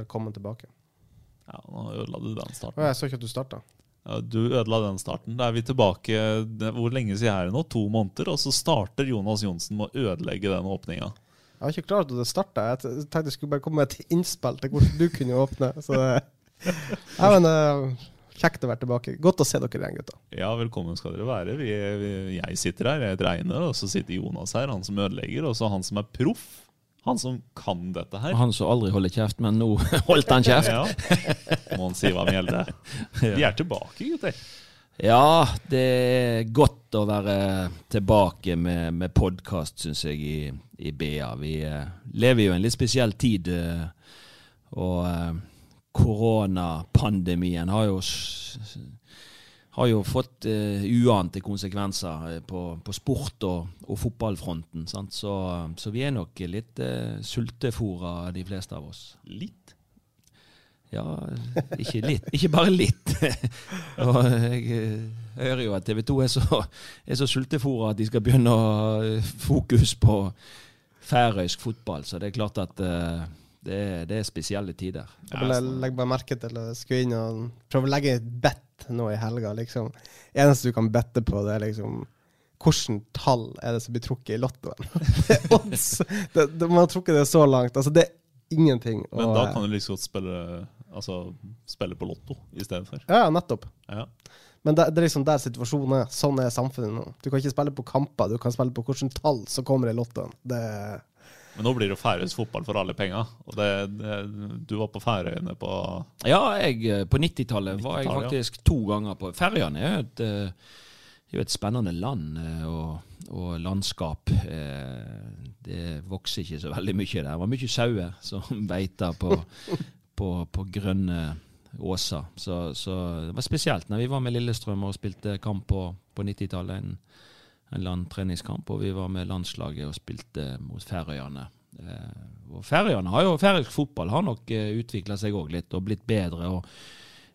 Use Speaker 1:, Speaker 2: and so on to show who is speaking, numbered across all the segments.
Speaker 1: Velkommen tilbake.
Speaker 2: Ja, nå ødela du den starten.
Speaker 1: jeg så ikke at du starta.
Speaker 2: Ja, du ødela den starten. Da er vi tilbake Hvor lenge siden er det nå? To måneder? Og så starter Jonas Johnsen med å ødelegge den åpninga.
Speaker 1: Jeg var ikke klar over at det starta. Jeg tenkte jeg skulle bare komme med et innspill til hvordan du kunne åpne. Så det, ja, men, eh, kjekt å være tilbake. Godt å se dere igjen, gutta.
Speaker 2: Ja, velkommen skal dere være. Vi, vi, jeg sitter her, jeg heter Einar, og så sitter Jonas her, han som ødelegger, og så han som er proff. Han som kan dette her.
Speaker 3: Han som aldri holder kjeft, men nå holdt han kjeft.
Speaker 2: Ja. Må han si hva han gjelder. Vi er tilbake, gutter.
Speaker 3: Ja, det er godt å være tilbake med, med podkast, syns jeg, i, i BA. Vi eh, lever jo i en litt spesiell tid. Eh, og eh, koronapandemien har jo har jo fått eh, uante konsekvenser eh, på, på sport- og, og fotballfronten. Sant? Så, så vi er nok litt eh, sultefòra, de fleste av oss.
Speaker 2: Litt.
Speaker 3: Ja, ikke litt. Ikke bare litt. og jeg, hører jo at TV 2 er så, er så sultefòra at de skal begynne å ha fokus på færøysk fotball. Så det er klart at eh, det, er, det er spesielle tider.
Speaker 1: Jeg legger bare merke til å skulle inn og prøve å legge et bet nå i helga. liksom. Eneste du kan bette på, det er liksom Hvilket tall er det som blir trukket i lottoen? er odds! Man har trukket det så langt. Altså, det er ingenting.
Speaker 2: Men da kan du like godt spille, altså, spille på Lotto i stedet for.
Speaker 1: Ja, nettopp.
Speaker 2: Ja.
Speaker 1: Men det, det er liksom der situasjonen er. Sånn er samfunnet nå. Du kan ikke spille på kamper, du kan spille på hvilket tall som kommer i lottoen. Det
Speaker 2: Men nå blir det færøysk fotball for alle penga. Du var på Færøyene på
Speaker 3: Ja, jeg, eh, på 90-tallet var jeg
Speaker 2: 90-tallet, ja.
Speaker 3: faktisk to ganger på Færøyene er jo et, eh, er et spennende land eh, og, og landskap. Det vokser ikke så veldig mye der. Det var mye sauer som beita på, på, på grønne åser. Så, så det var spesielt når vi var med Lillestrøm og spilte kamp på, på 90-tallet. En, en landtreningskamp, og vi var med landslaget og spilte mot Færøyene. Eh, og Færøyene har jo, Færøysk fotball har nok uh, utvikla seg òg litt og blitt bedre. og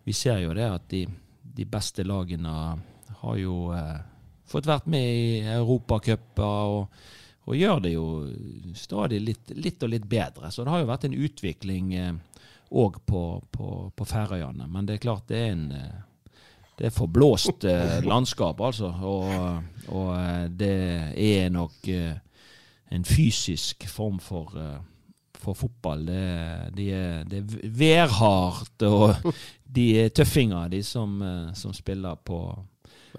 Speaker 3: Vi ser jo det at de, de beste lagene har jo eh, fått vært med i Europacuper og, og gjør det jo stadig litt, litt og litt bedre. Så det har jo vært en utvikling òg på, på, på Færøyene. Men det er klart det er en eh, det er forblåst eh, landskap, altså. Og, og eh, det er nok eh, en fysisk form for, eh, for fotball. Det, de er, det er værhardt, og de er tøffinger, de som, eh, som spiller på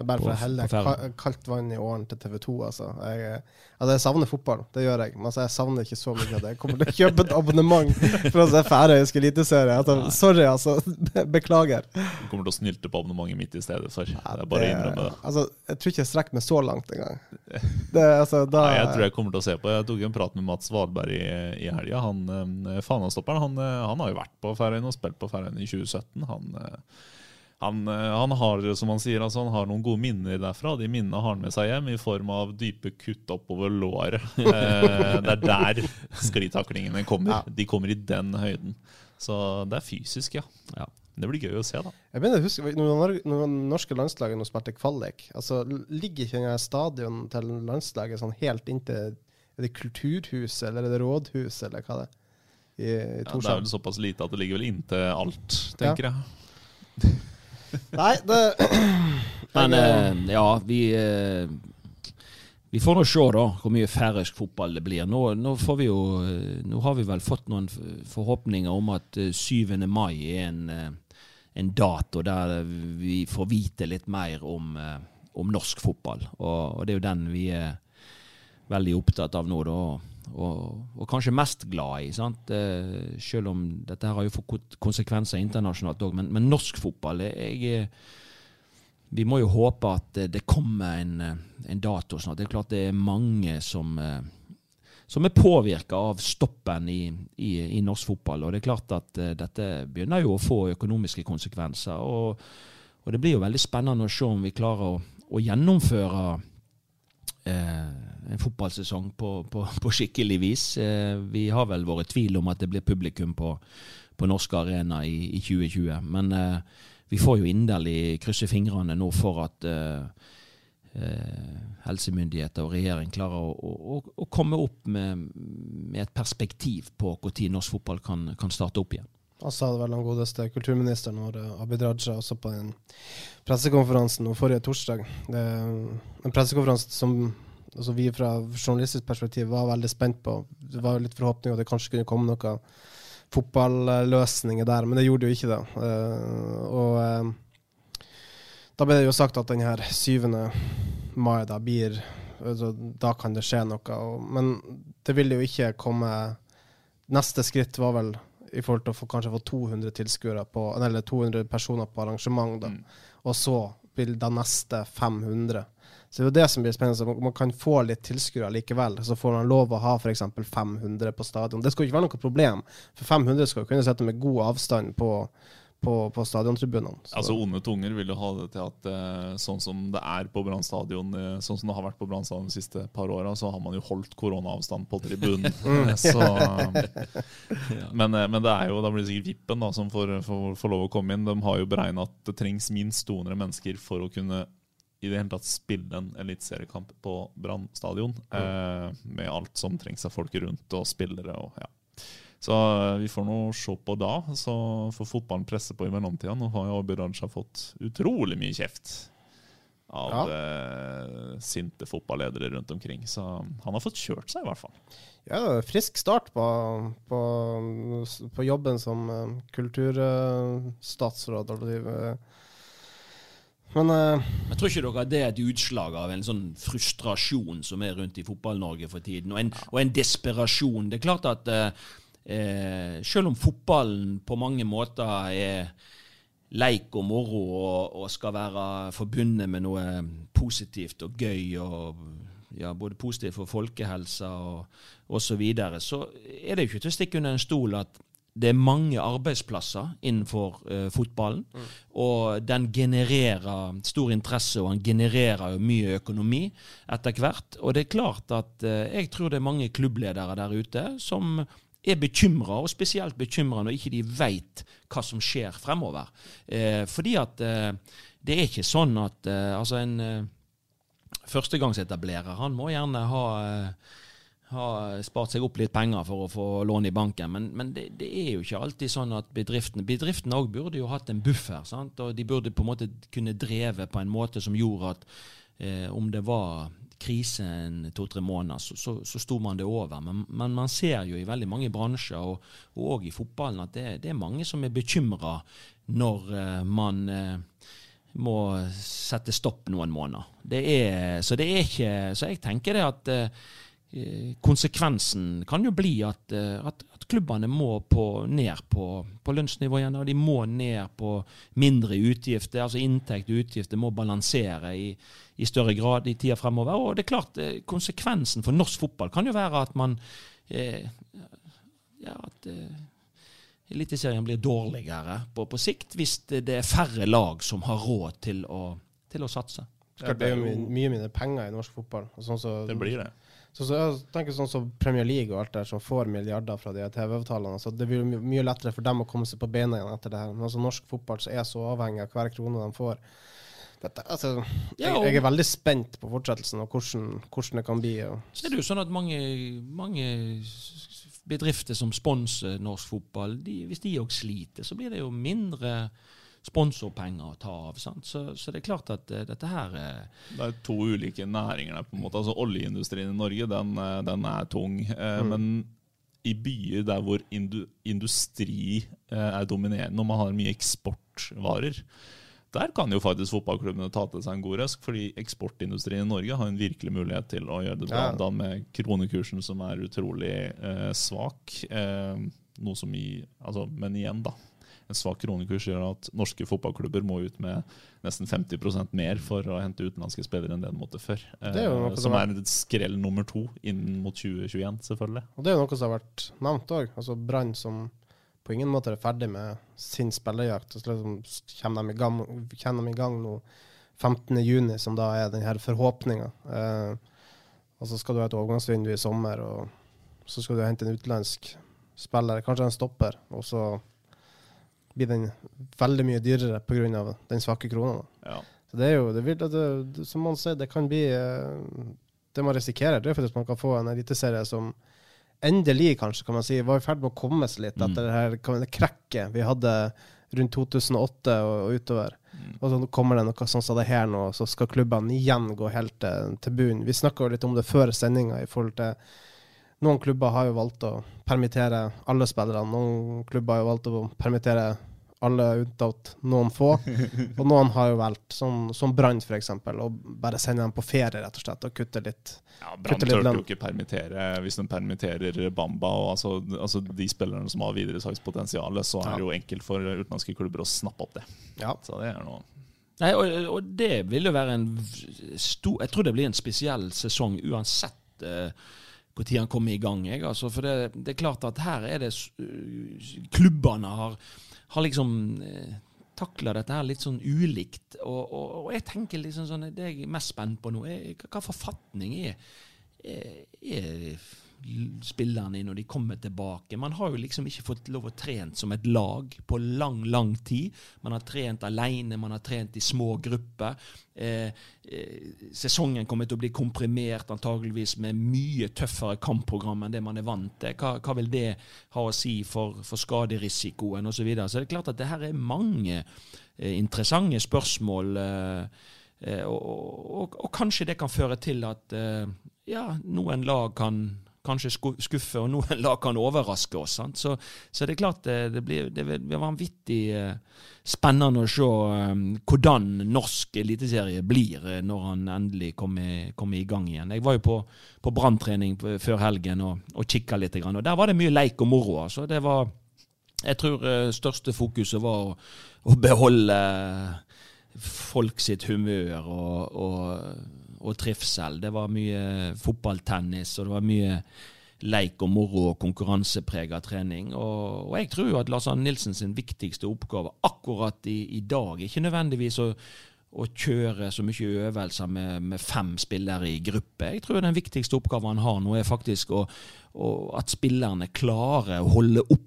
Speaker 1: er bare for å helle kaldt vann i årene til TV 2, altså. Jeg, altså, jeg savner fotball, det gjør jeg. Men altså, jeg savner ikke så mye av det. Jeg kommer til å kjøpe et abonnement for å se færøysk eliteserie. Altså, sorry, altså. Beklager.
Speaker 2: Du kommer til å snylte på abonnementet mitt i stedet sorry.
Speaker 1: Ja,
Speaker 2: det bare å innrømme det.
Speaker 1: Altså, jeg tror ikke jeg strekker meg så langt engang. Det, altså, da,
Speaker 2: Nei, jeg tror jeg kommer til å se på. Jeg tok en prat med Mats Valberg i, i helga. Han eh, Fanastopperen han, eh, han har jo vært på Færøyene og spilt på Færøyene i 2017. Han, eh, han, eh, han har som han sier, altså, han har noen gode minner derfra. De minnene har han med seg hjem i form av dype kutt oppover låret. Eh, det er der sklitaklingene kommer.
Speaker 1: Ja.
Speaker 2: De kommer i den høyden. Så det er fysisk, ja.
Speaker 3: Ja.
Speaker 2: Det blir gøy å se, da.
Speaker 1: Jeg begynner å huske når når norske landslaget nå spilte kvalik, altså ligger ikke den stadion til landslaget sånn helt inntil Er det kulturhuset, eller er det rådhuset, eller hva det er? I, i
Speaker 2: Ja, det er
Speaker 1: Torshavn.
Speaker 2: vel såpass lite at det ligger vel inntil alt, tenker jeg.
Speaker 1: Nei, det
Speaker 3: Men eh, ja, vi eh, Vi får nå se da hvor mye færøysk fotball det blir. Nå, nå, får vi jo, eh, nå har vi vel fått noen forhåpninger om at eh, 7. mai er en, eh, en dato der vi får vite litt mer om, eh, om norsk fotball. Og, og det er jo den vi er veldig opptatt av nå, da. Og, og kanskje mest glad i. sant? Eh, selv om dette her har jo fått konsekvenser internasjonalt òg. Men, men norsk fotball jeg, Vi må jo håpe at eh, det kommer en, eh, en dato snart. Det er klart det er mange som, eh, som er påvirka av stoppen i, i, i, norsk fotball. Og det er klart at uh, dette begynner jo å få økonomiske konsekvenser. Og, og, det blir jo veldig spennende å se om vi klarer å, å gjennomføre uh, en fotballsesong på, på, på skikkelig vis. Uh, vi har vel vært tvil om at det blir publikum på, på norske arena i, i 2020. Men vi får jo inderlig krysse fingrene nå for at Eh, helsemyndigheter og regjering klarer å, å, å komme opp med, med, et perspektiv på når norsk fotball kan, kan starte opp igjen.
Speaker 1: Og sa det vel den godeste kulturministeren vår, Abid Raja, også på den pressekonferansen forrige torsdag. Det, en pressekonferanse som altså vi fra journalistisk perspektiv var veldig spent på. Det var litt forhåpning at det kanskje kunne komme noen fotballøsninger der, men det gjorde jo ikke det. Uh, og uh, da ble det jo sagt at den her 7. mai da blir altså, Da kan det skje noe. Men det vil jo ikke komme Neste skritt var vel i forhold til å få, kanskje få 200 tilskuere på, eller 200 personer på arrangement. da. Mm. Og så vil de neste 500. Så det er jo det som blir spennende. Man kan få litt tilskuere likevel. Så får man lov å ha f.eks. 500 på stadion. Det skal jo ikke være noe problem, for 500 skal jo kunne sette med god avstand på på, på stadiontribunene.
Speaker 2: Altså Onde tunger vil jo ha det til at uh, sånn som det er på Brann stadion, uh, sånn som det har vært på Brann stadion de siste par åra, så har man jo holdt koronaavstand på tribunen. Mm. så, men, uh, men, det er jo, da blir det sikkert Vippen da, som får, får, får, lov å komme inn. De har jo beregna at det trengs minst 200 mennesker for å kunne i det hele tatt spille en eliteseriekamp på Brann stadion. Mm. med alt som trengs av folk rundt og spillere. og ja så eh, vi får nå se på da. Så får fotballen presse på i mellomtida. Nå har jo Abid Raja fått utrolig mye kjeft av ja. eh, sinte fotballedere rundt omkring. Så han har fått kjørt seg, i hvert fall.
Speaker 1: Ja, frisk start på, på, på jobben som uh, kulturstatsråd.
Speaker 3: Men uh, Jeg tror ikke dere det er et utslag av en sånn frustrasjon som er rundt i Fotball-Norge for tiden, og en, og en, desperasjon. Det er klart at uh, eh, Selv om fotballen på mange måter er leik og moro og, og, skal være forbundet med noe positivt og gøy, og ja, både positivt for folkehelsa og osv., så, videre, så er det jo ikke til å stikke under en stol at det er mange arbeidsplasser innenfor uh, fotballen. Mm. Og den genererer stor interesse, og den genererer jo mye økonomi etter hvert. Og det er klart at uh, jeg tror det er mange klubbledere der ute som er bekymra, og spesielt bekymra når ikke de veit hva som skjer fremover. Eh, fordi at eh, det er ikke sånn at eh, altså en eh, førstegangsetablerer han må gjerne ha, eh, ha, spart seg opp litt penger for å få lån i banken, men, men det, det, er jo ikke alltid sånn at bedriftene Bedriftene òg burde jo hatt en buffer, sant? og de burde på en måte kunne dreve på en måte som gjorde at eh, om det var krise en to-tre måneder, så, så, så, sto man det over. Men, men, man ser jo i veldig mange bransjer, og òg i fotballen, at det, det, er mange som er bekymra når uh, man uh, må sette stopp noen måneder. Det er, så det er ikke Så jeg tenker det at uh, konsekvensen kan jo bli at, at klubbene må på, ned på, på lønnsnivå igjen. Og de må ned på mindre utgifter. Altså inntekt og utgifter må balansere i, i større grad i tida fremover. Og det er klart, eh, konsekvensen for norsk fotball kan jo være at man eh, ja, at eh, Eliteserien blir dårligere på, på, sikt hvis det, det, er færre lag som har råd til å, til å satse.
Speaker 1: Det er jo mye mindre penger i norsk fotball. Sånn så,
Speaker 2: det blir det.
Speaker 1: Så, så jeg tenker sånn som Premier League og alt der, som får milliarder fra de TV-avtalene. Så det blir mye, mye lettere for dem å komme seg på beina igjen etter det her. Men altså, norsk fotball så er så avhengig av hver krone de får. Dette, altså, jeg, jeg, er veldig spent på fortsettelsen og hvordan, hvordan det kan bli.
Speaker 3: Så er det jo sånn at mange, mange bedrifter som sponser norsk fotball, de, hvis de òg sliter, så blir det jo mindre sponsorpenger å ta av. Så, så, det er klart at uh, dette her uh,
Speaker 2: Det er to ulike næringer der. på en måte. Altså Oljeindustrien i Norge den, uh, den er tung. Mm. Men i byer der hvor indu, industri er dominerende, og man har mye eksportvarer, der kan jo faktisk fotballklubbene ta til seg en god røsk, fordi eksportindustrien i Norge har en virkelig mulighet til å gjøre det bra. Ja. Da med kronekursen som er utrolig svak. noe som i, altså, men igjen, da en svak kronekurs gjør at norske fotballklubber må ut med nesten 50% mer for å hente utenlandske spillere enn det de måtte før.
Speaker 1: Er
Speaker 2: Eh,
Speaker 1: som er-
Speaker 2: et skrell nummer to inn mot 2021, selvfølgelig.
Speaker 1: Og det er jo noe som har vært nevnt òg. Altså Brann som på ingen måte er ferdig med sin spillerjakt. Så liksom kommer de i gang, kommer de i gang nå 15.6, som da er denne forhåpninga. Eh, og så skal du ha et overgangsvindu i sommer, og så skal du hente en utenlandsk spiller, kanskje en stopper, og så blir den veldig mye dyrere pga. den svake krona.
Speaker 2: Ja.
Speaker 1: Så det er jo, det vil, det, det, som man sier, det kan bli eh, Det man risikerer, det er faktisk man kan få en eliteserie som endelig, kanskje, kan man si, var i ferd med å komme seg litt
Speaker 3: Mm.
Speaker 1: etter det her krekket vi hadde rundt 2008 og, og utover.
Speaker 2: Mm.
Speaker 1: Og så kommer det noe sånn som det her nå, så skal klubbene igjen gå helt til, til bunnen. Vi snakka jo litt om det før sendinga i forhold til Noen klubber har jo valgt å permittere alle spillerne. Noen klubber har jo valgt å permittere alle unntatt noen få. Og noen har jo valgt, som, som Brann f.eks., å bare sende dem på ferie rett og slett, og kutte litt.
Speaker 2: Ja, Brann
Speaker 1: Kutte litt
Speaker 2: turte
Speaker 1: lønn.
Speaker 2: jo ikke permittere hvis de permitterer Bamba. og altså, altså De spillerne som har videresalgspotensial, så er det jo enkelt for utenlandske klubber å snappe opp det.
Speaker 1: Ja.
Speaker 2: Så det er noe
Speaker 3: Nei, og, og det vil jo være en stor Jeg tror det blir en spesiell sesong uansett uh, når han kommer i gang. Jeg, altså, for det, det er klart at her er det Klubbene har, har liksom eh, takla dette her litt sånn ulikt. Og, og, og jeg tenker liksom sånn Det jeg er mest spent på nå, er hva forfatning er, er, er spillerne når de kommer tilbake. Man har jo liksom ikke fått lov å trent som et lag på lang, lang tid. Man har trent alene, man har trent i små grupper. Eh, eh, sesongen kommer til å bli komprimert antageligvis med mye tøffere kampprogram enn det man er vant til. Hva, hva vil det ha å si for, for skaderisikoen osv.? Så, videre. så det er klart at det her er mange eh, interessante spørsmål. Eh, Eh, og, og, og kanskje det kan føre til at eh, ja, noen lag kan kanskje skuffe, og noen lag kan overraske oss. Så, så det er klart det, det blir det vanvittig eh, spennende å se eh, hvordan norsk eliteserie blir eh, når han endelig kommer, kommer i gang igjen. Jeg var jo på, på branntrening før helgen og, og kikka litt, og der var det mye leik og moro. Altså. Det var jeg tror eh, største fokuset var å, å beholde folk sitt humør og, og, og trivsel. Det var mye fotballtennis, og det var mye leik og moro og konkurransepreget trening. Og, og jeg tror jo at Lars Arne Nilsen sin viktigste oppgave akkurat i, i dag ikke nødvendigvis å, å kjøre så mye øvelser med, med fem spillere i gruppe. Jeg tror den viktigste oppgaven han har nå, er faktisk å, å, at spillerne klarer å holde oppe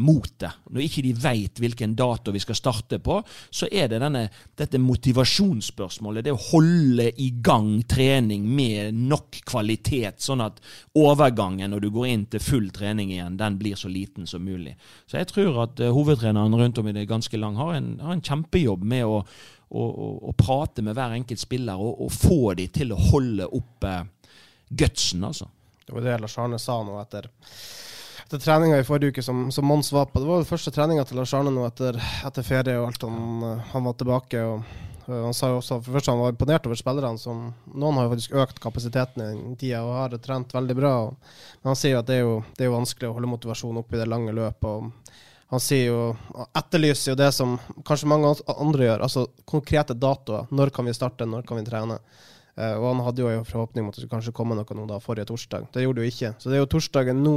Speaker 3: motet. Når ikke de vet hvilken dato vi skal starte på, så er det denne, dette motivasjonsspørsmålet. Det å holde i gang trening med nok kvalitet, sånn at overgangen når du går inn til full trening igjen, den blir så liten som mulig. Så jeg tror at eh, hovedtreneren rundt om i det ganske lang har en, har en kjempejobb med å, å prate med hver enkelt spiller og, og få de til å holde oppe gutsen, altså.
Speaker 1: Det var det Lars Arne sa nå etter, etter treninga i forrige uke som, som Mons var på. Det var den første treninga til Lars Arne nå etter, etter ferie og alt. Han, han var tilbake. og han sa jo også for først han var imponert over spillerne. som Noen har jo faktisk økt kapasiteten i den tida og har trent veldig bra. Og, men han sier jo at det er jo, det er jo vanskelig å holde motivasjonen oppe i det lange løpet. og Han sier jo, etterlyser jo det som kanskje mange andre gjør, altså konkrete datoer. Når kan vi starte, når kan vi trene? Uh, og han hadde jo en forhåpning om at det skulle kanskje komme noe nå da forrige torsdag. Det gjorde det jo ikke. Så det er jo torsdagen nå,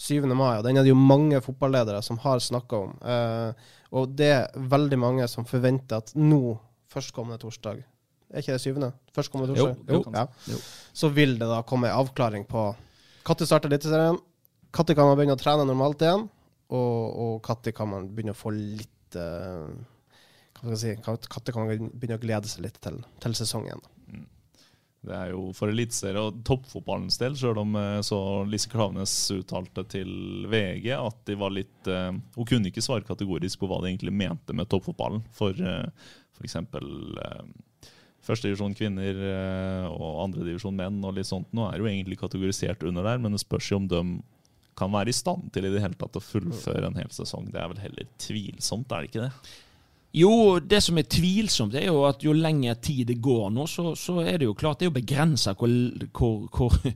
Speaker 1: 7. mai, og den er det jo mange fotballedere som har snakka om. Uh, og det er veldig mange som forventer at nå, førstkommende torsdag Er ikke det syvende? Førstkommende
Speaker 3: Jo,
Speaker 1: torsdag?
Speaker 3: jo.
Speaker 1: Ja.
Speaker 3: Jo.
Speaker 1: Så vil det da komme en avklaring på når starter Eliteserien, når kan man begynne å trene normalt igjen, og når kan man begynne å få litt uh, Hva skal jeg si Når kan man begynne å glede seg litt til, til sesongen?
Speaker 2: Det er jo for eliteserie og toppfotballens del, sjøl om eh, så Lise Klaveness uttalte til VG at de var litt uh, Hun kunne ikke svare kategorisk på hva de egentlig mente med toppfotballen. For uh, f.eks. Uh, førstedivisjon kvinner og andredivisjon menn og litt sånt. Nå er jo egentlig kategorisert under der, men det spørs jo om de kan være i stand til i det hele tatt å fullføre en hel sesong. Det er vel heller tvilsomt, er det ikke det?
Speaker 3: Jo, det som er tvilsomt, er jo at jo lenger tid det går nå, så, så er det jo klart det er jo begrensa hvor, hvor, hvor,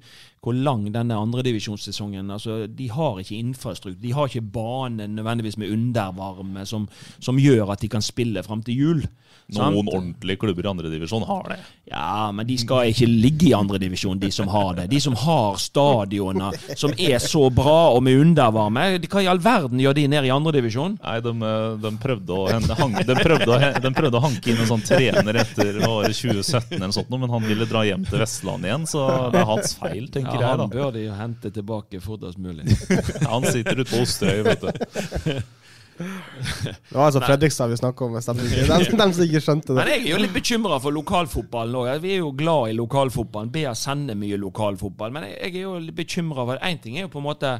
Speaker 3: hvor lang denne andredivisjonssesongen altså, De har ikke infrastruktur. De har ikke bane nødvendigvis med undervarme som, som gjør at de kan spille fram til jul. sant?
Speaker 2: Noen ordentlige klubber i andredivisjon har det.
Speaker 3: Ja, men de skal ikke ligge i andredivisjon, de som har det. De som har stadioner som er så bra og med undervarme. Hva i all verden gjør de nede i andredivisjon?
Speaker 2: Nei, de, eh, de, prøvde å, de, hang, de, prøvde å, de prøvde å hanke inn en sånn trener etter året 2017, eller sånt, men han ville dra hjem til Vestlandet igjen, så det er hans feil, tenker
Speaker 3: Ja,
Speaker 2: jeg.
Speaker 3: han
Speaker 2: da.
Speaker 3: bør de jo hente tilbake fortest mulig.
Speaker 2: Han sitter ute på Osterøy, vet du.
Speaker 1: Det var altså Fredrikstad vi snakka om, hvis de, som ikke skjønte
Speaker 3: Men jeg er jo litt bekymra for lokalfotballen òg. Vi er jo glad i lokalfotballen. BA sender mye lokalfotball. Men jeg er jo litt bekymra for Én ting er jo på en måte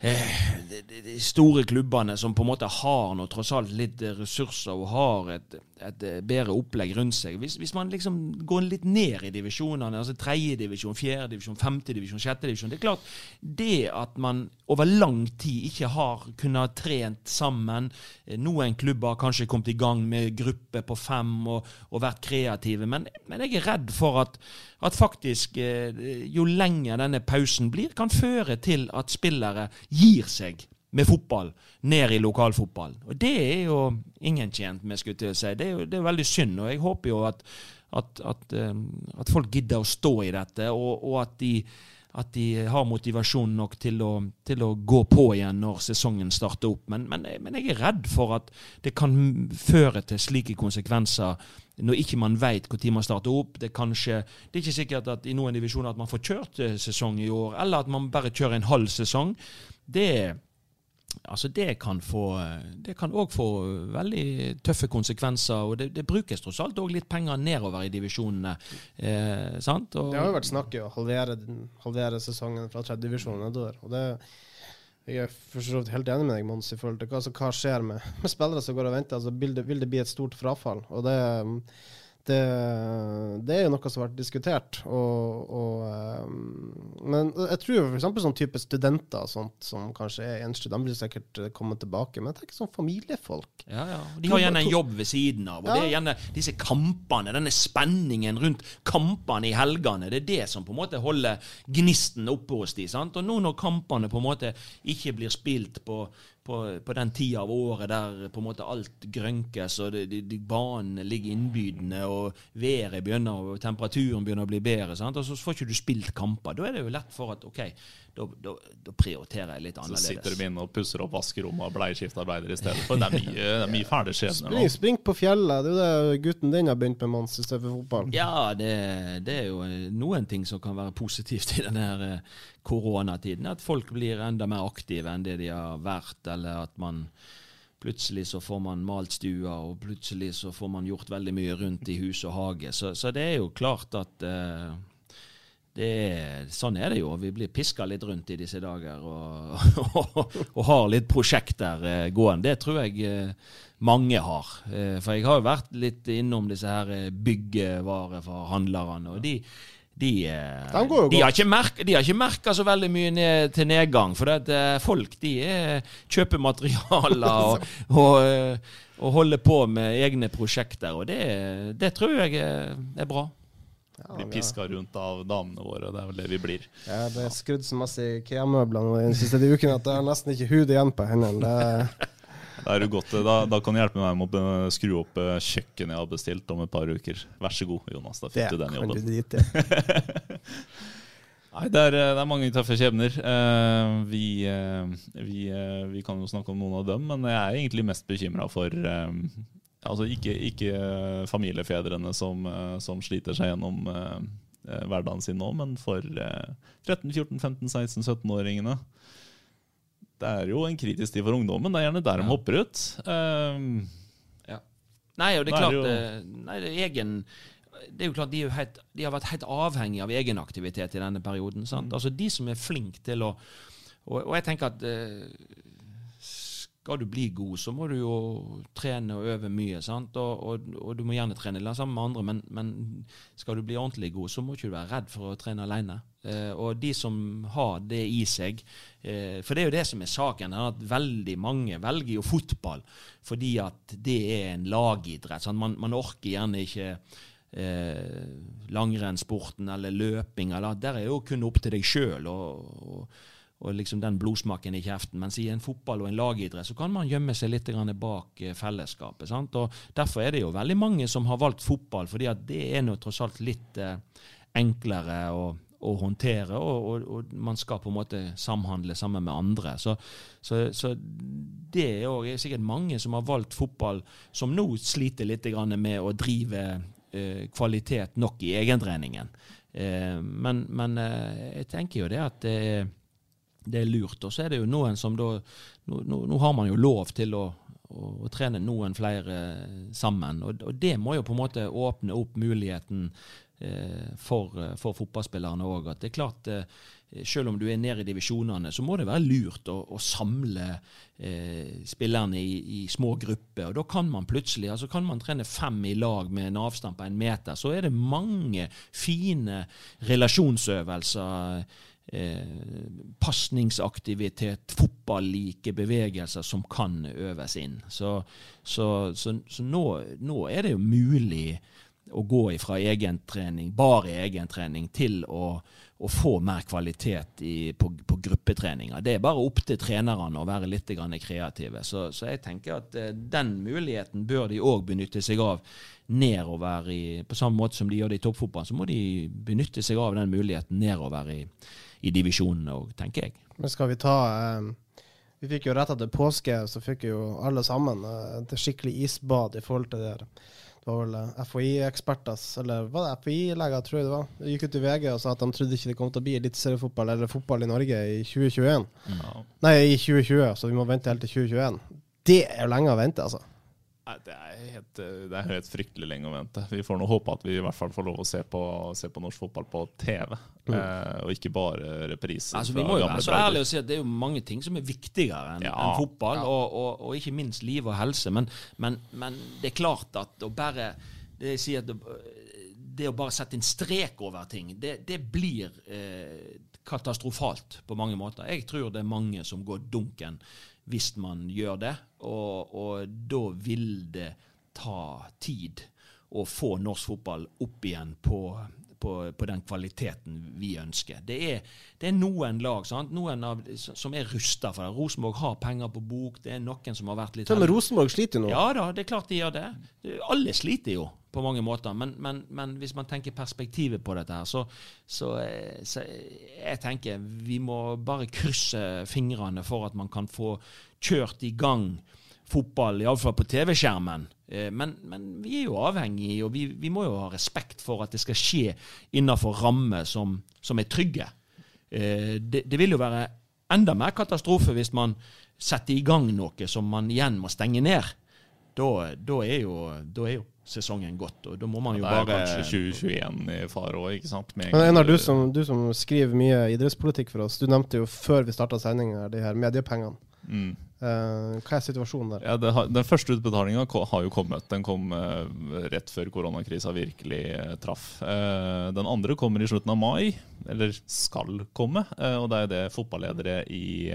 Speaker 3: eh, de, de, de store klubbene som på en måte har noe, tross alt litt ressurser og har et, et eh, bedre opplegg rundt seg. Hvis, hvis man liksom går litt ned i divisjonene, altså tredjedivisjon, fjerdedivisjon, femtedivisjon, sjettedivisjon Det er klart, det at man over lang tid ikke har kunnet trent sammen eh, Noen klubber har kanskje kommet i gang med gruppe på fem og, og vært kreative, men, men jeg er redd for at, at faktisk eh, jo lenger denne pausen blir, kan føre til at spillere gir seg med fotball ned i lokalfotball. Og det er jo ingen tjent med, skulle jeg si. Det er jo det er veldig synd, og jeg håper jo at, at, at, eh, at folk gidder å stå i dette, og, og at de at de har motivasjon nok til å, til å gå på igjen når sesongen starter opp. Men, men, men jeg er redd for at det kan føre til slike konsekvenser når ikke man vet når man starter opp. Det er, kanskje, det er ikke sikkert at i noen divisjoner at man får kjørt eh, sesong i år, eller at man bare kjører en halv sesong. Det Altså det kan få Det kan òg få veldig tøffe konsekvenser. Og det, det brukes tross alt òg litt penger nedover i divisjonene. Eh, sant? Og,
Speaker 1: Det har jo vært snakk om å halvere, halvere sesongen fra tredje divisjon nedover. Og det jeg er for så vidt helt enig med deg, Mons, i forhold til hva, altså, hva skjer med, med spillere som går og venter. Altså, vil, det, vil det bli et stort frafall? Og det, det, det er jo noe som har vært diskutert. Og, og, um, men jeg tror f.eks. sånn type studenter sånt, som kanskje er enslige, de vil sikkert eh, komme tilbake. Men jeg tenker sånn familiefolk.
Speaker 3: Ja, ja. De har gjerne en jobb ved siden av. Og
Speaker 1: Ja.
Speaker 3: det er gjerne disse kampene, denne spenningen rundt kampene i helgene. Det er det som på en måte holder gnisten oppe hos de, sant? Og nå når kampene på en måte ikke blir spilt på, på, på den tida av året der på en måte alt grønkes, og det, de, de banene ligger innbydende, og været begynner, og temperaturen begynner å bli bedre, sant? og så får ikke du spilt kamper. Da er det jo lett for at OK, da, da, da prioriterer jeg litt annerledes.
Speaker 2: Så sitter de inne og pusser opp vaskerommet og bleieskiftarbeider i stedet for. Det er mye, det er mye fæle skjebner.
Speaker 1: Spring, spring på fjellet. Det er jo det gutten din har begynt med, Mons, i stedet for fotball.
Speaker 3: Ja, det, det er jo noen ting som kan være positivt i denne her, eh, koronatiden. At folk blir enda mer aktive enn det de har vært, eller at man plutselig så får man malt stua, og plutselig så får man gjort veldig mye rundt i hus og hage. Så, så det er jo klart at eh, er, sånn er det jo. Vi blir piska litt rundt i disse dager og, og, og har litt prosjekter eh, gående. Det tror jeg eh, mange har. Eh, for jeg har jo vært litt innom disse her eh, byggevareforhandlerne, og de de, eh,
Speaker 1: De
Speaker 3: de, har ikke merket, de har ikke merka så veldig mye ned, til nedgang. For at, eh, folk de er, kjøper materialer og, og, eh, og holder på med egne prosjekter. Og det, det tror jeg er, er bra.
Speaker 2: Blir piska rundt av damene våre, og det er vel det vi blir.
Speaker 1: Det er skrudd så masse IKEA-møbler nå den siste ukene at jeg har nesten ikke hud igjen på hendene. Det,
Speaker 2: Da, er du godt, da, da kan du hjelpe meg med å skru opp eh, kjøkkenet jeg har bestilt om et par uker. Vær så god, Jonas. Da
Speaker 1: det
Speaker 2: du den
Speaker 1: kan du
Speaker 2: jobben.
Speaker 1: ja.
Speaker 2: Nei, det er, eh, det er mange tøffe skjebner. Eh, vi, eh, vi, eh, vi kan jo snakke om noen av dem, men jeg er egentlig mest bekymra for eh, Altså ikke, ikke eh, familiefedrene som, eh, som sliter seg gjennom eh, eh, hverdagen sin nå, men for eh, 13-, 14-, 15-, 16-, 17-åringene. Det er jo en kritisk tid for ungdommen. Det er gjerne der de hopper ut. Eh,
Speaker 3: Nei, og det er
Speaker 2: er
Speaker 3: klart
Speaker 2: det
Speaker 3: jo... nei, det er egen det er jo klart de, er helt, de har vært helt avhengige av egenaktivitet i denne perioden.
Speaker 2: Mm.
Speaker 3: Altså De som er flinke til å Og, og jeg tenker at eh, skal du bli god, så må du jo trene og øve mye. Og, og, og du må gjerne trene sammen med andre, men, men skal du bli ordentlig god, så må ikke du være redd for å trene alene. Eh, og de som har det i seg eh, For det er jo det som er saken, at veldig mange velger jo fotball fordi at det er en lagidrett. Man, man orker gjerne ikke eh, langrennssporten eller løping, eller, der er jo kun opp til deg sjøl. Og, og, og liksom den blodsmaken i kjeften. Mens i en fotball og en lagidrett så kan man gjemme seg litt bak eh, fellesskapet. Sant? Og Derfor er det jo veldig mange som har valgt fotball, fordi at det er nå tross alt litt eh, enklere å, å håndtere, og, og, og, man skal på en måte samhandle sammen med andre. Så, så, så det er jo sikkert mange som har valgt fotball, som nå sliter litt med å drive eh, kvalitet nok i egentreningen. Eh, men, men eh, jeg tenker jo det at det er det er lurt. Og så er det jo noen som da Nå, nå, nå har man jo lov til å, å, å trene noen flere sammen, og, og, det må jo på en måte åpne opp muligheten eh, for, for, fotballspillerne òg. At det er klart eh, selv om du er nede i divisjonene, så må det være lurt å, å samle eh, spillerne i, i, små grupper. og Da kan man plutselig altså kan man trene fem i lag med en avstand på en meter. Så er det mange fine relasjonsøvelser eh, pasningsaktivitet, fotballike bevegelser som kan øves inn. Så, så, så, så nå, nå, er det jo mulig å gå fra egentrening, bare egentrening, til å, å få mer kvalitet i, på, på, gruppetreninger. Det er bare opp til trenerne å være litt kreative. Så, så jeg tenker at eh, den muligheten bør de òg benytte seg av nedover i, På samme måte som de gjør det i toppfotballen, så må de benytte seg av den muligheten nedover i, i divisjonene òg, tenker jeg.
Speaker 1: Men skal vi ta eh, Vi fikk jo rett etter påske, så fikk jo alle sammen eh, et skikkelig isbad i forhold til det der. Det var vel eh, FHI-eksperter, eller var det FHI-leger, tror jeg det var. De gikk ut i VG og sa at de trodde ikke det kom til å bli eliteseriefotball eller fotball i Norge i 2021. No. Nei, i 2020, så vi må vente helt til 2021. Det er jo lenge å vente, altså.
Speaker 2: Det er, helt, det er helt fryktelig lenge å vente. Vi får nå håpe at vi i hvert fall får lov å se på, se på norsk fotball på TV, mm. eh, og ikke bare repriser.
Speaker 3: Altså, vi må jo være så ærlige og si at det er jo mange ting som er viktigere enn ja, en fotball, ja. og, og, og, ikke minst liv og helse. Men, men, men, det er klart at å bare det, si det, det, å bare sette en strek over ting, det, det blir eh, katastrofalt på mange måter. Jeg tror det er mange som går dunken hvis man gjør det. Og, og da vil det ta tid å få norsk fotball opp igjen på, på, på den kvaliteten vi ønsker. Det er, det er noen lag sant? Noen av, som er rusta for det. Rosenborg har penger på bok. Det er noen som har vært litt
Speaker 1: Men Rosenborg sliter nå?
Speaker 3: Ja da, det er klart de gjør det. Alle sliter jo på mange måter. Men, men, men hvis man tenker perspektivet på dette her, så, så, så, jeg tenker vi må bare krysse fingrene for at man kan få kjørt i gang fotball, iallfall på TV-skjermen. Eh, men, men, vi er jo avhengige, og vi, vi, må jo ha respekt for at det skal skje innenfor rammer som, som, er trygge. Eh, det, det vil jo være enda mer katastrofe hvis man setter i gang noe som man igjen må stenge ned. Da, da, er, jo, da er jo sesongen gått. Og da må man jo
Speaker 2: bare
Speaker 3: Det
Speaker 2: er kanskje 2021 i fare òg, ikke sant?
Speaker 1: Men Einar, du du som skriver mye idrettspolitikk for oss, du nevnte jo før vi starta sendinga de her mediepengene. Mm. Uh, hva er situasjonen der?
Speaker 2: Ja, har, den første utbetalinga har jo kommet. Den kom uh, rett før koronakrisa virkelig uh, traff. den andre kommer i slutten av mai, eller skal komme. og det er det fotballedere i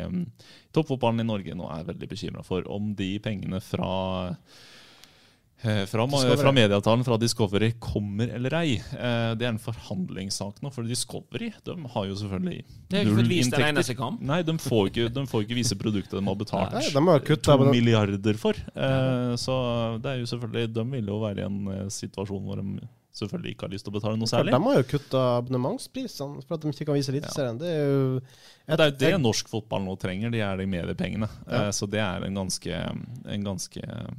Speaker 2: toppfotballen i Norge nå er veldig bekymra for. Om de pengene fra Eh, fra, fra medieavtalen fra Discovery kommer eller ei. Eh, det er en forhandlingssak nå, for Discovery de har jo selvfølgelig null inntekter. Nei, de får, ikke, de får ikke vise produktet de har betalt Nei, de har to milliarder for. Eh, så det er jo selvfølgelig De vil jo være i en situasjon hvor de selvfølgelig ikke har lyst til å betale noe særlig.
Speaker 1: De har jo kutta abonnementsprisene for at de ikke kan vise Eliteserien. Det er jo
Speaker 2: et, det er det norsk fotball nå trenger, de er de mediepengene. Ja. Så det er en ganske, en ganske Eh,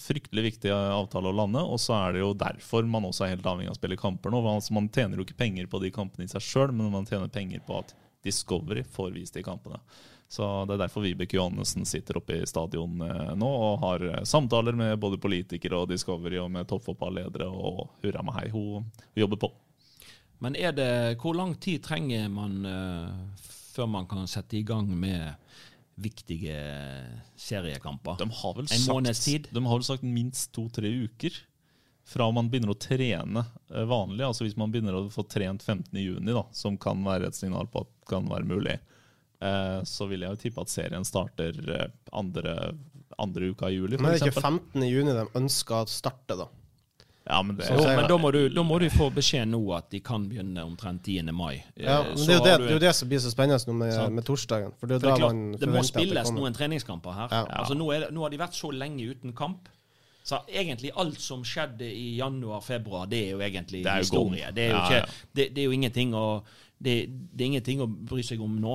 Speaker 2: fryktelig viktig avtale å lande. Og så er det jo derfor man også er helt avhengig av å spille kamper nå. Altså, man tjener jo ikke penger på de kampene i seg sjøl, men man tjener penger på at Discovery får vist de kampene. Så Det er derfor Vibeke Johannessen sitter oppe i stadion eh, nå og har eh, samtaler med både politikere og Discovery og med toppfotballedere. Og hurra meg hei, hun, jobber på.
Speaker 3: Men er det, hvor lang tid trenger man uh, før man kan sette i gang med viktige seriekamper.
Speaker 2: De har vel en sagt, måneds tid. De har vel sagt minst to-tre uker fra man begynner å trene eh, vanlig. altså Hvis man begynner å få trent 15.6, som kan være et signal på at det kan være mulig, eh, så vil jeg jo tippe at serien starter eh, andre, andre uka i juli.
Speaker 1: Men det er ikke 15.6 de ønsker å starte, da?
Speaker 2: Ja, men det
Speaker 1: Så- så-
Speaker 3: men da må, du, da må du få beskjed nå at de kan begynne omtrent 10. mai.
Speaker 1: Ja,
Speaker 3: Eh,
Speaker 1: men det er jo det, det, er jo det som blir så spennende med, med torsdagen. For det er
Speaker 3: For er klart, det må
Speaker 1: forventer at det
Speaker 3: spilles noen treningskamper her.
Speaker 1: Ja.
Speaker 3: Altså, nå, er nå har de vært så lenge uten kamp. Så egentlig alt som skjedde i januar-februar, det er jo egentlig
Speaker 2: Det er jo
Speaker 3: historie. Det er jo,
Speaker 2: Ja,
Speaker 3: ikke,
Speaker 2: ja.
Speaker 3: Det, det er jo ingenting å det, det er ingenting å bry seg om nå.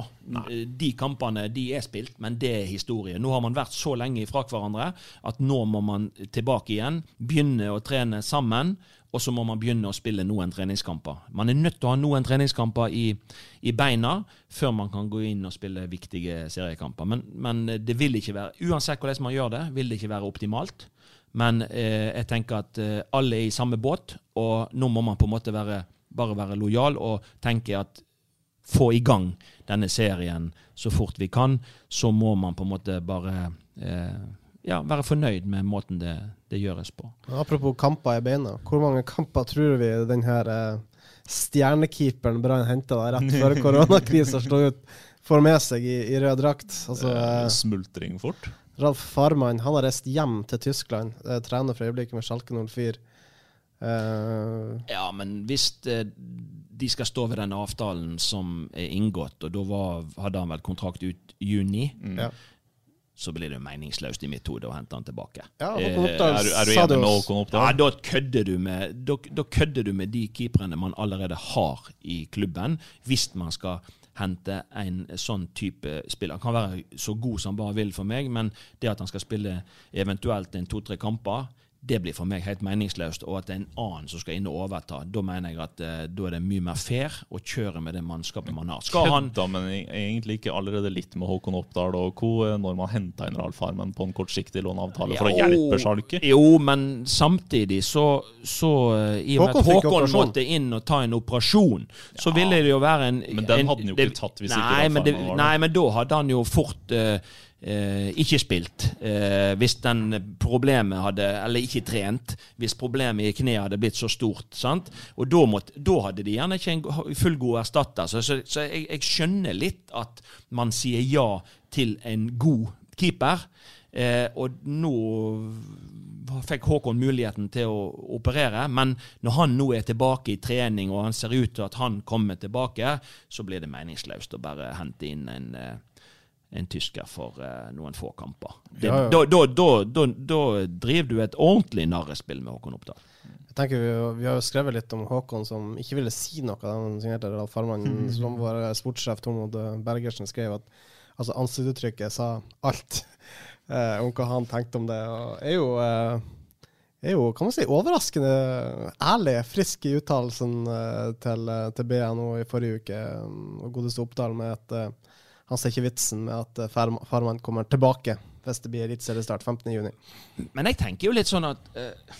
Speaker 3: De kampene de er spilt, men det er historie. Nå har man vært så lenge ifra hverandre at nå må man tilbake igjen, begynne å trene sammen, og så må man begynne å spille noen treningskamper. Man er nødt til å ha noen treningskamper i, i beina før man kan gå inn og spille viktige seriekamper. Men, men det vil ikke være, uansett hvordan man gjør det, vil det ikke være optimalt. Men eh, jeg tenker at eh, alle er i samme båt, og nå må man på en måte være, bare være lojal og tenke at få i gang denne serien så fort vi kan, så må man på en måte bare eh, ja, være fornøyd med måten det, det gjøres på.
Speaker 1: Apropos kamper i beina. Hvor mange kamper tror vi denne her eh, stjernekeeperen Brann henta rett før koronakrisa slo ut, får med seg i, i rød drakt? Altså, eh,
Speaker 2: Smultring fort.
Speaker 1: Ralf Farmann han har reist hjem til Tyskland. Eh, trener for øyeblikket med Schalke 04. Eh,
Speaker 3: Ja, men hvis eh, de skal stå ved den avtalen som er inngått, og da var, hadde han vel kontrakt ut juni,
Speaker 1: ja.
Speaker 3: så blir det jo meningsløst i mitt hode å hente han tilbake.
Speaker 1: Ja,
Speaker 3: Eh,
Speaker 1: Håkon Oppdal
Speaker 2: Er, du- er du enig med Håkon
Speaker 3: Ja, da kødder med da, da kødder du med de keeperne man allerede har i klubben, hvis man skal hente en sånn type spiller. Han kan være så god som han bare vil for meg, men det at han skal spille eventuelt en to-tre kamper, det blir for meg helt meningsløst. Og at det er en annen som skal inn og overta, da mener jeg at eh, da er det mye mer fair å kjøre med det mannskapet man har. Skal han
Speaker 2: Kødda, men egentlig ikke allerede litt med Håkon Oppdal og co. eh, når man henta inn Ralf Farmen på en kortsiktig låneavtale for å hjelpe Sjalke?
Speaker 3: Jo, men samtidig så, så eh, I og med at Håkon måtte inn og ta en operasjon, så ville det jo være en
Speaker 2: Men den
Speaker 3: en-
Speaker 2: hadde han jo
Speaker 3: det-
Speaker 2: ikke tatt hvis ikke
Speaker 3: nei,
Speaker 2: Ralf
Speaker 3: men det,
Speaker 2: var der.
Speaker 3: Nei, men da hadde han jo fort eh, eh, ikke spilt. eh, hvis den problemet hadde Eller ikke trent. Hvis problemet i kneet hadde blitt så stort. sant? Og da, måtte, da hadde de gjerne ikke en fullgod erstatter. Så, så, så jeg, jeg skjønner litt at man sier ja til en god keeper. Eh, og nå fikk Håkon muligheten til å operere, men når han nå er tilbake i trening, og han ser ut til at han kommer tilbake, så blir det meningsløst å bare hente inn en, eh, en tysker for eh, noen få kamper. Det,
Speaker 1: Ja, ja.
Speaker 3: Da, da, da, da, driver du et ordentlig narrespill med Håkon Oppdal.
Speaker 1: Jeg tenker vi, vi har jo skrevet litt om Håkon som ikke ville si noe da han signerte Ralf Farmann. Som vår sportssjef Tormod Bergersen skrev at altså ansiktsuttrykket sa alt eh, om hva han tenkte om det. Og er jo, eh, er jo kan man si, overraskende ærlig, frisk i uttalelsen eh, til, eh, til BNO i forrige uke. Og godeste Oppdal med eh, han ser ikke vitsen med at eh, Farmann kommer tilbake hvis det blir eliteseriestart 15.6.
Speaker 3: Men jeg tenker jo litt sånn at uh,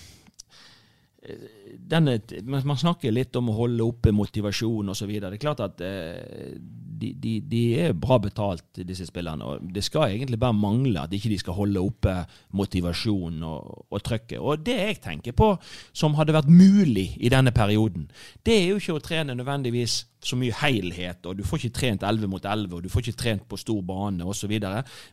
Speaker 3: denne, man snakker litt om å holde oppe motivasjon osv. Det er klart at eh, de, de, de er bra betalt, disse spillerne. og Det skal egentlig bare mangle at ikke de skal holde oppe motivasjon og, og trøkket. Og det jeg tenker på som hadde vært mulig i denne perioden, det er jo ikke å trene nødvendigvis så mye helhet, og du får ikke trent 11 mot 11, og du får ikke trent på stor bane osv.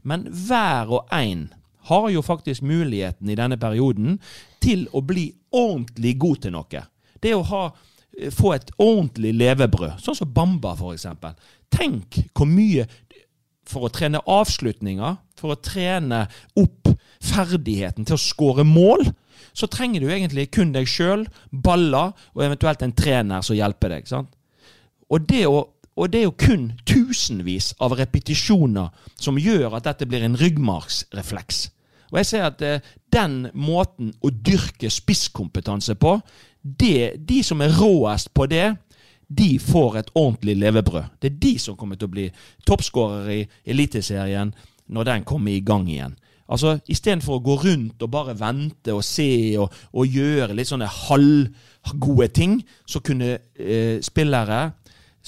Speaker 3: Men hver og en har jo faktisk muligheten i denne perioden til å bli ordentlig god til noe. Det å ha, få et ordentlig levebrød, sånn som Bamba f.eks. Tenk hvor mye for å trene avslutninger, for å trene opp ferdigheten til å skåre mål, så trenger du egentlig kun deg sjøl, baller og eventuelt en trener som hjelper deg. sant? Og det, å, og det er jo kun tusenvis av repetisjoner som gjør at dette blir en ryggmargsrefleks. Og jeg ser at eh, den måten å dyrke spisskompetanse på, det, de som er råest på det, de får et ordentlig levebrød. Det er de som kommer til å bli toppskårere i Eliteserien når den kommer i gang igjen. Altså, Istedenfor å gå rundt og bare vente og se og, og gjøre litt sånne halvgode ting, så kunne eh, spillere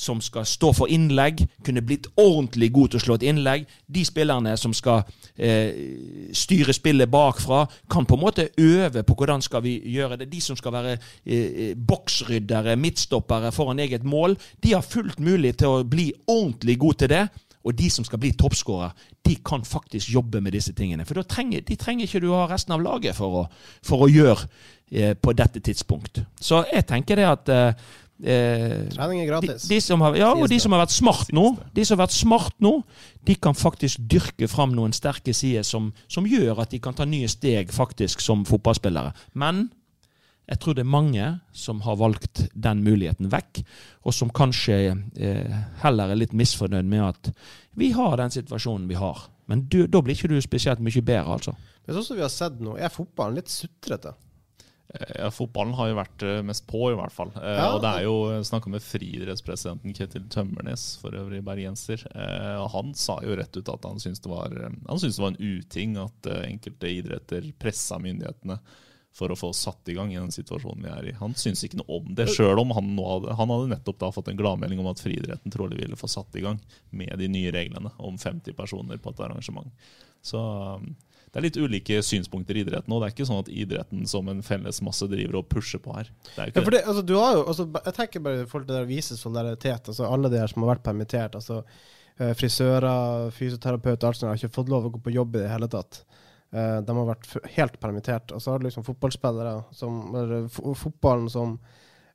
Speaker 3: som skal stå for innlegg, kunne blitt ordentlig god til å slå et innlegg. De spillerne som skal eh, styre spillet bakfra, kan på en måte øve på hvordan skal vi gjøre det. De som skal være eh, boksryddere, midtstoppere foran eget mål, de har fullt mulig til å bli ordentlig god til det. og de som skal bli toppskårer, de kan faktisk jobbe med disse tingene. For trenger, de trenger ikke du ha resten av laget for å, for å gjøre eh, på dette tidspunkt. Så jeg tenker det at eh, eh,
Speaker 1: Trening er gratis.
Speaker 3: De, de som har, ja, og de som har vært smart nå, de som har vært smart nå, de kan faktisk dyrke fram noen sterke sider som, som gjør at de kan ta nye steg faktisk som fotballspillere. Men jeg tror det er mange som har valgt den muligheten vekk, og som kanskje eh, heller er litt misfornøyd med at vi har den situasjonen vi har. Men du, da blir ikke du spesielt mye bedre, altså.
Speaker 1: Men sånn som vi har sett nå, er fotballen litt sutrete.
Speaker 2: Ja, Fotballen har jo vært eh, mest på, i hvert fall. Eh,
Speaker 1: Ja.
Speaker 2: Og det er jo snakka med friidrettspresidenten Ketil Tømmernes, for øvrig bergenser. Eh, og han sa jo rett ut at han syntes det var, eh, syntes det var en uting at eh, enkelte idretter pressa myndighetene for å få satt i gang i den situasjonen vi er i. Han syntes ikke noe om det, sjøl om han nå hadde, han hadde nettopp da fått en gladmelding om at friidretten trolig ville få satt i gang med de nye reglene om 50 personer på et arrangement. Så det er litt ulike synspunkter i idretten, og det er ikke sånn at idretten som en felles masse driver og pusher på her. Det er ikke
Speaker 1: Ja, det, altså, du har jo, altså, jeg tenker bare i forhold til det å vise solidaritet. Altså, alle de her som har vært permittert. altså eh, Frisører, fysioterapeuter, alt sånt, har ikke fått lov å gå på jobb i det hele tatt. Eh, de har vært helt permittert. Og så har du liksom fotballspillere som eller, Fotballen som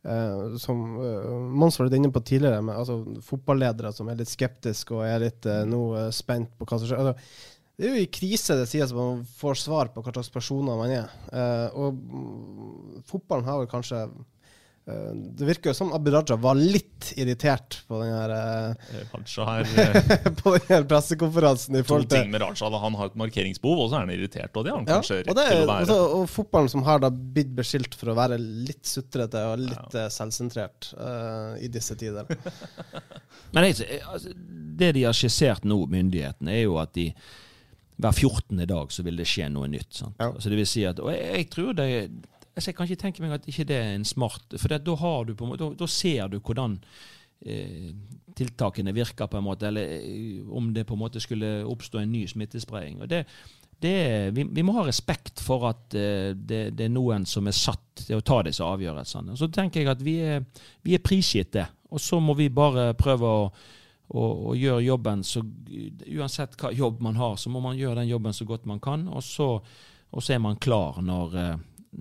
Speaker 1: Uh, som uh, Mons var litt inne på tidligere, med altså, fotballedere som er litt skeptiske og er litt uh, nå spent på hva som skjer. Altså, det er jo i krise det sies at man får svar på hva slags personer man er. Eh, og mm, fotballen har vel kanskje eh, Det virker jo som Abid Raja var litt irritert på den her, eh,
Speaker 2: Eh, her eh,
Speaker 1: på den her pressekonferansen. i
Speaker 2: To
Speaker 1: forhold til
Speaker 2: ting med Raja. da. Han har et markeringsbehov, og så er han irritert. Og det har han
Speaker 1: ja,
Speaker 2: kanskje
Speaker 1: og,
Speaker 2: rett
Speaker 1: det,
Speaker 2: til
Speaker 1: er-
Speaker 2: å være.
Speaker 1: Også, og fotballen som har da blitt beskyldt for å være litt sutrete og litt ja. selvsentrert eh, i disse tider.
Speaker 3: Men jeg, altså, det de har skissert nå, myndighetene, er jo at de hver 14. dag så vil det skje noe nytt.
Speaker 1: Ja.
Speaker 3: Altså det vil si at, og jeg, jeg tror det altså Jeg kan ikke tenke meg at ikke det er en smart For det, da, har du på en måte, da, da ser du hvordan eh, tiltakene virker, på en måte, eller eh, om det på en måte skulle oppstå en ny smittespredning. Og det, det, vi, vi må ha respekt for at eh, det, det er noen som er satt til å ta disse avgjørelsene. Så tenker jeg at vi er, vi er prisgitt det. Og så må vi bare prøve å, å, og gjør jobben så Uansett hva jobb man har, så må man gjøre den jobben så godt man kan. Og så, og så er man klar når, eh,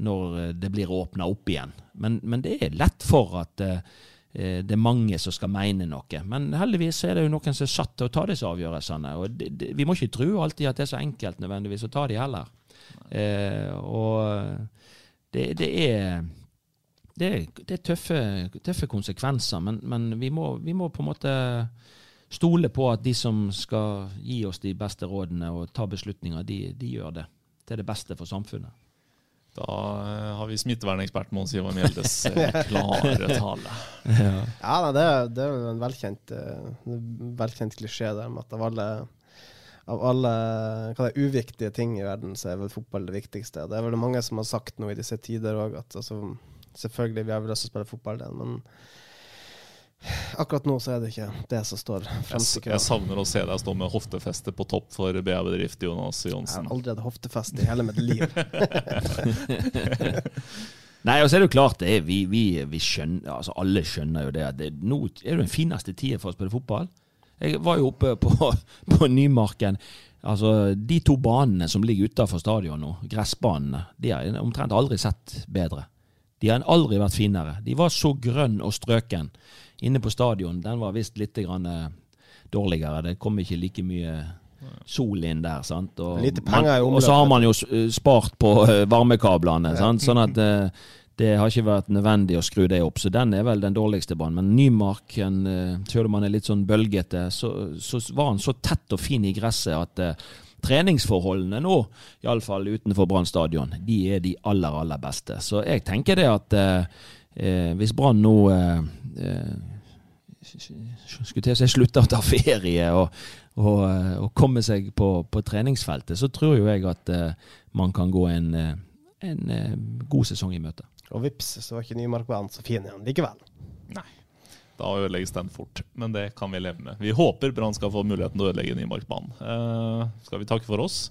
Speaker 3: når eh, det blir åpna opp igjen. Men, men det er lett for at eh, det er mange som skal mene noe. Men heldigvis er det jo noen som er satt til å ta disse avgjørelsene. Og det, det, vi må ikke tro alltid at det er så enkelt nødvendigvis å ta de heller. Eh, og det, det er det det er tøffe, tøffe konsekvenser, men, men vi, må, vi må på en måte stole på at de som skal gi oss de beste rådene og ta beslutninger, de, de gjør det. Det er det beste for samfunnet.
Speaker 2: Da eh, har vi smittevernekspert Mons Ivar Mjeldes eh, klare tale.
Speaker 1: Ja, nei, det, er- det er en velkjent, eh, velkjent klisjé der med at av alle av alle hva det er, uviktige ting i verden, så er vel fotball det viktigste. Det er vel mange som har sagt noe i disse tider òg, at altså, selvfølgelig vi har vel lyst til å spille fotball, det, men akkurat nå så er det ikke det som står fremst i
Speaker 2: jeg savner å se deg stå med hoftefeste på topp for BA-bedrift Jonas
Speaker 1: Jeg har aldri hatt hoftefeste i hele mitt liv.
Speaker 3: Nei, og så er det jo klart det er, vi, vi, vi skjønner, altså Alle skjønner jo det at det, nå er det den fineste tida for å spille fotball. Jeg var jo oppe på, på Nymarken. Altså, De to banene som ligger utafor stadion nå, gressbanene, de har jeg omtrent aldri sett bedre. De har aldri vært finere. De var så grønn og strøken inne på stadion. Den var visst litt grann, eh, dårligere. Det kom ikke like mye sol inn der. sant? Og, man, og så har man jo eh, spart på eh, varmekablene. sant? Sånn at uh, det har ikke vært nødvendig å skru det opp. Så den er vel den dårligste banen. Men Nymark, eh, selv om han er litt sånn bølgete, så, så var han så tett og fin i gresset at eh, treningsforholdene nå, iallfall utenfor Brann stadion, de er de aller, aller beste. Så jeg tenker det at eh, eh, hvis Brann nå eh, eh, skulle til å si slutter å ta ferie og, og, eh, og komme seg på, på treningsfeltet, så tror jo jeg at eh, man kan gå en, en god sesong i møte.
Speaker 1: Og vips, så var ikke Nymark Brann så fin igjen likevel.
Speaker 2: Nei. Da ødelegges den fort, men det kan vi leve med. Vi håper Brann skal få muligheten til å ødelegge Nymarkbanen. Eh, skal vi takke for oss?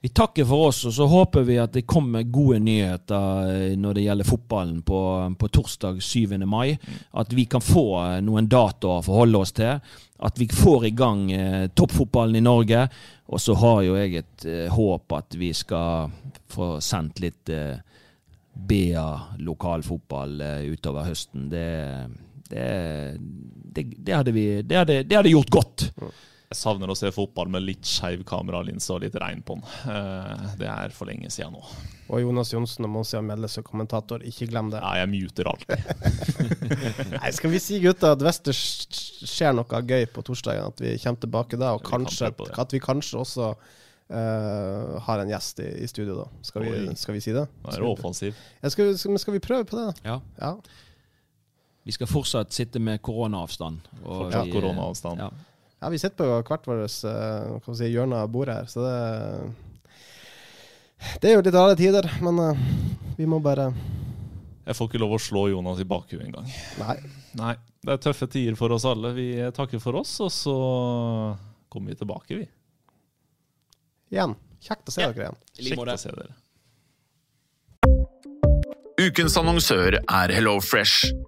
Speaker 3: Vi takker for oss, og så håper vi at det kommer gode nyheter eh, når det gjelder fotballen på, på torsdag 7. mai. At vi kan få eh, noen datoer å forholde oss til. At vi får i gang eh, toppfotballen i Norge. Og så har jo jeg et eh, håp at vi skal få sendt litt eh, BA lokalfotball eh, utover høsten. Det, det, det, det, hadde vi, det, hadde, det hadde gjort godt.
Speaker 2: Jeg savner å se fotball med litt skeiv kameralinse og litt regn på den. Eh, Det er for lenge siden nå.
Speaker 1: Og Jonas Johnsen og Monsia Melle som kommentator, ikke glem det.
Speaker 2: Ja, jeg muter alltid.
Speaker 1: Nei, skal vi si gutta at hvis det skjer noe gøy på torsdagen, at vi kommer tilbake da, og kanskje, at vi kanskje også Uh, har en gjest i, i studio da. Skal vi, skal vi si det?
Speaker 2: Nå er det offensiv.
Speaker 1: Ja, skal, vi, skal, skal vi prøve på det? da?
Speaker 3: Ja.
Speaker 1: Ja.
Speaker 3: Vi skal fortsatt sitte med koronaavstand.
Speaker 2: Fortsatt
Speaker 3: eh,
Speaker 2: koronaavstand.
Speaker 3: Ja.
Speaker 1: ja, vi sitter på hvert vårt uh, si, hjørne av bordet her, så det Det er jo litt rare tider, men eh, vi må bare
Speaker 2: Jeg får ikke lov å slå Jonas i bakhuet engang.
Speaker 1: Nei.
Speaker 2: Nei, det er tøffe tider for oss alle. Vi takker for oss, og så kommer vi tilbake, vi.
Speaker 1: Igjen. Kjekt å se dere igjen.
Speaker 2: Kjekt å se dere.
Speaker 4: Ukens annonsør er HelloFresh.